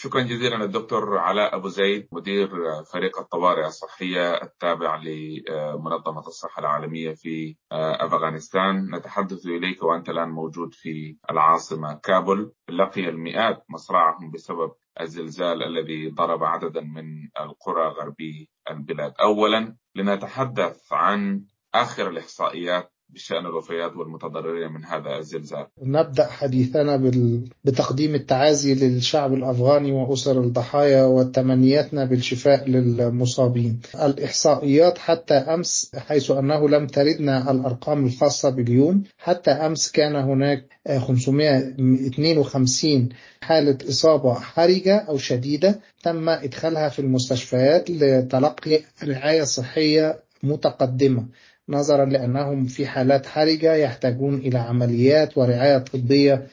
شكرا جزيلا للدكتور علاء أبو زيد مدير فريق الطوارئ الصحية التابع لمنظمة الصحة العالمية في أفغانستان. نتحدث إليك وأنت الآن موجود في العاصمة كابول. لقي المئات مصرعهم بسبب الزلزال الذي ضرب عددا من القرى غربي البلاد. أولا لنتحدث عن آخر الإحصائيات بشأن الوفيات والمتضررين من هذا الزلزال. نبدأ حديثنا بال... بتقديم التعازي للشعب الأفغاني وأسر الضحايا وتمنياتنا بالشفاء للمصابين. الإحصائيات حتى أمس حيث أنه لم تردنا الأرقام الخاصة باليوم حتى أمس كان هناك 552 حالة إصابة حرجة أو شديدة تم إدخالها في المستشفيات لتلقي رعاية صحية متقدمة. نظرا لأنهم في حالات حرجة يحتاجون إلى عمليات ورعاية طبية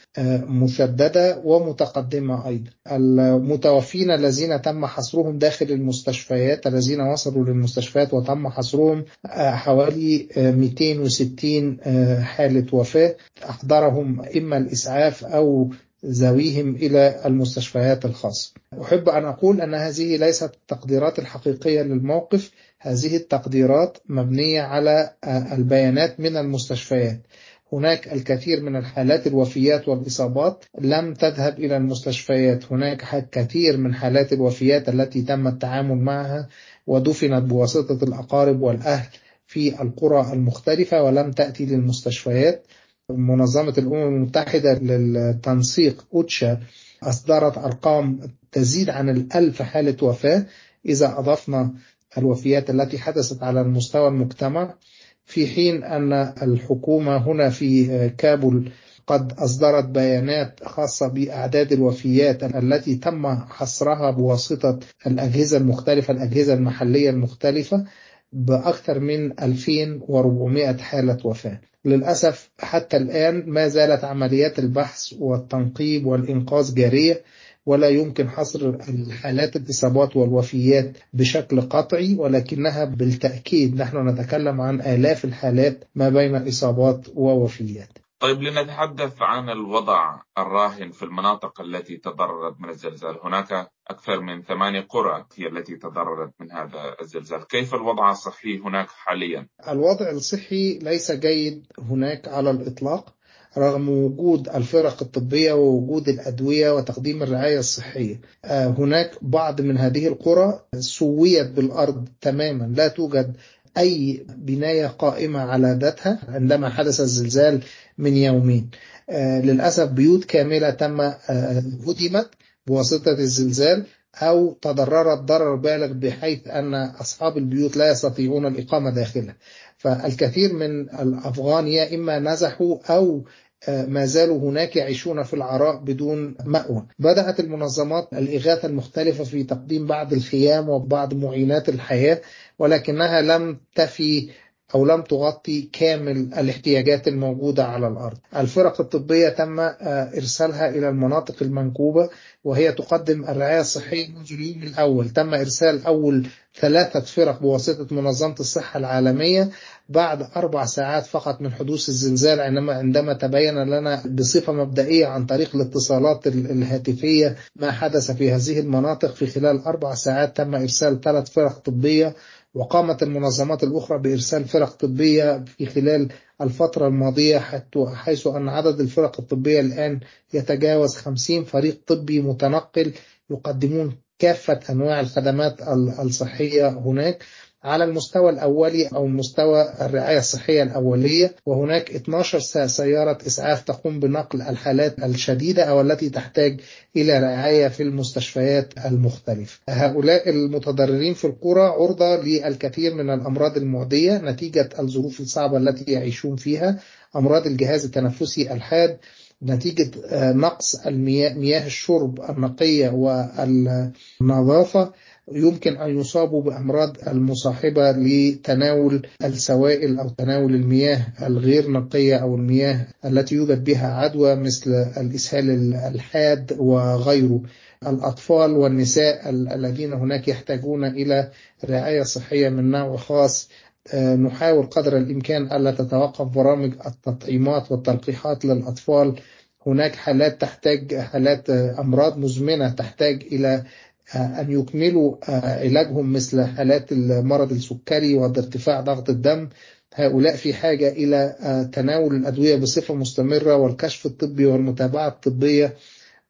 مشددة ومتقدمة أيضا. المتوفين الذين تم حصرهم داخل المستشفيات الذين وصلوا للمستشفيات وتم حصرهم حوالي 260 حالة وفاة. أحضرهم إما الإسعاف أو ذويهم إلى المستشفيات الخاصة. أحب أن أقول أن هذه ليست التقديرات الحقيقية للموقف. هذه التقديرات مبنية على البيانات من المستشفيات. هناك الكثير من الحالات الوفيات والإصابات لم تذهب إلى المستشفيات. هناك كثير من حالات الوفيات التي تم التعامل معها ودفنت بواسطة الأقارب والأهل في القرى المختلفة ولم تأتي للمستشفيات. منظمة الأمم المتحدة للتنسيق أوتشا أصدرت أرقام تزيد عن الألف حالة وفاة إذا أضفنا الوفيات التي حدثت على المستوى المجتمع في حين أن الحكومة هنا في كابول قد أصدرت بيانات خاصة بأعداد الوفيات التي تم حصرها بواسطة الأجهزة المختلفة الأجهزة المحلية المختلفة بأكثر من 2400 حالة وفاة. للأسف حتى الآن ما زالت عمليات البحث والتنقيب والإنقاذ جارية. ولا يمكن حصر الحالات الإصابات والوفيات بشكل قطعي ولكنها بالتأكيد نحن نتكلم عن آلاف الحالات ما بين إصابات ووفيات. طيب لنتحدث عن الوضع الراهن في المناطق التي تضررت من الزلزال. هناك أكثر من ثمانية قرى هي التي تضررت من هذا الزلزال. كيف الوضع الصحي هناك حاليا؟ الوضع الصحي ليس جيد هناك على الإطلاق. رغم وجود الفرق الطبية ووجود الأدوية وتقديم الرعاية الصحية. هناك بعض من هذه القرى سويت بالأرض تماما. لا توجد أي بناية قائمة على ذاتها عندما حدث الزلزال من يومين. للأسف بيوت كاملة تم هدمت بواسطة الزلزال أو تضررت ضرر بالغ بحيث أن أصحاب البيوت لا يستطيعون الإقامة داخلها. فالكثير من الأفغان يا إما نزحوا أو ما زالوا هناك يعيشون في العراء بدون مأوى. بدأت المنظمات الإغاثة المختلفة في تقديم بعض الخيام وبعض معينات الحياة ولكنها لم تفي أو لم تغطي كامل الاحتياجات الموجودة على الأرض. الفرق الطبية تم إرسالها إلى المناطق المنكوبة وهي تقدم الرعاية الصحية منذ اليوم الأول. تم إرسال أول ثلاثة فرق بواسطة منظمة الصحة العالمية بعد أربع ساعات فقط من حدوث الزلزال عندما عندما تبين لنا بصفة مبدئية عن طريق الاتصالات الهاتفية ما حدث في هذه المناطق. في خلال أربع ساعات تم إرسال ثلاث فرق طبية وقامت المنظمات الأخرى بإرسال فرق طبية في خلال الفترة الماضية حيث أن عدد الفرق الطبية الآن يتجاوز 50 فريق طبي متنقل يقدمون كافة أنواع الخدمات الصحية هناك. على المستوى الأولي أو مستوى الرعاية الصحية الأولية وهناك 12 سيارة إسعاف تقوم بنقل الحالات الشديدة أو التي تحتاج إلى رعاية في المستشفيات المختلفة. هؤلاء المتضررين في القرى عرضة للكثير من الأمراض المعدية نتيجة الظروف الصعبة التي يعيشون فيها أمراض الجهاز التنفسي الحاد نتيجة نقص المياه مياه الشرب النقية والنظافة يمكن أن يصابوا بأمراض المصاحبة لتناول السوائل أو تناول المياه الغير نقية أو المياه التي يوجد بها عدوى مثل الإسهال الحاد وغيره. الأطفال والنساء الذين هناك يحتاجون إلى رعاية صحية من نوع خاص نحاول قدر الإمكان ألا تتوقف برامج التطعيمات والتلقيحات للأطفال. هناك حالات تحتاج حالات أمراض مزمنة تحتاج إلى أن يكملوا علاجهم مثل حالات المرض السكري وارتفاع ضغط الدم. هؤلاء في حاجة إلى تناول الأدوية بصفة مستمرة والكشف الطبي والمتابعة الطبية.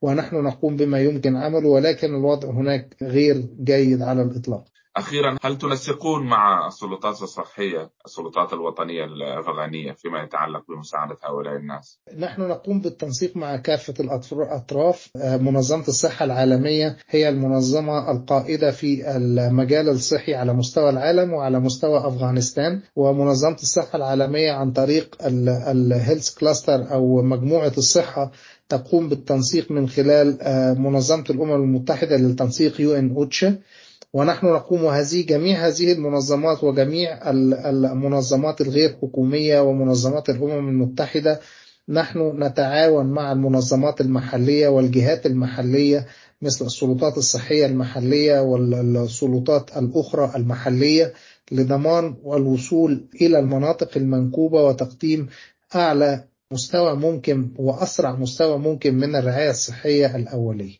ونحن نقوم بما يمكن عمله ولكن الوضع هناك غير جيد على الإطلاق. أخيرا هل تنسقون مع السلطات الصحية السلطات الوطنية الأفغانية فيما يتعلق بمساعدة هؤلاء الناس؟ نحن نقوم بالتنسيق مع كافة الأطراف منظمة الصحة العالمية هي المنظمة القائدة في المجال الصحي على مستوى العالم وعلى مستوى أفغانستان ومنظمة الصحة العالمية عن طريق ال health cluster أو مجموعة الصحة تقوم بالتنسيق من خلال منظمة الأمم المتحدة للتنسيق UN OCHA ونحن نقوم هذه جميع هذه المنظمات وجميع المنظمات الغير حكومية ومنظمات الأمم المتحدة. نحن نتعاون مع المنظمات المحلية والجهات المحلية مثل السلطات الصحية المحلية والسلطات الأخرى المحلية لضمان والوصول إلى المناطق المنكوبة وتقديم أعلى مستوى ممكن وأسرع مستوى ممكن من الرعاية الصحية الأولية.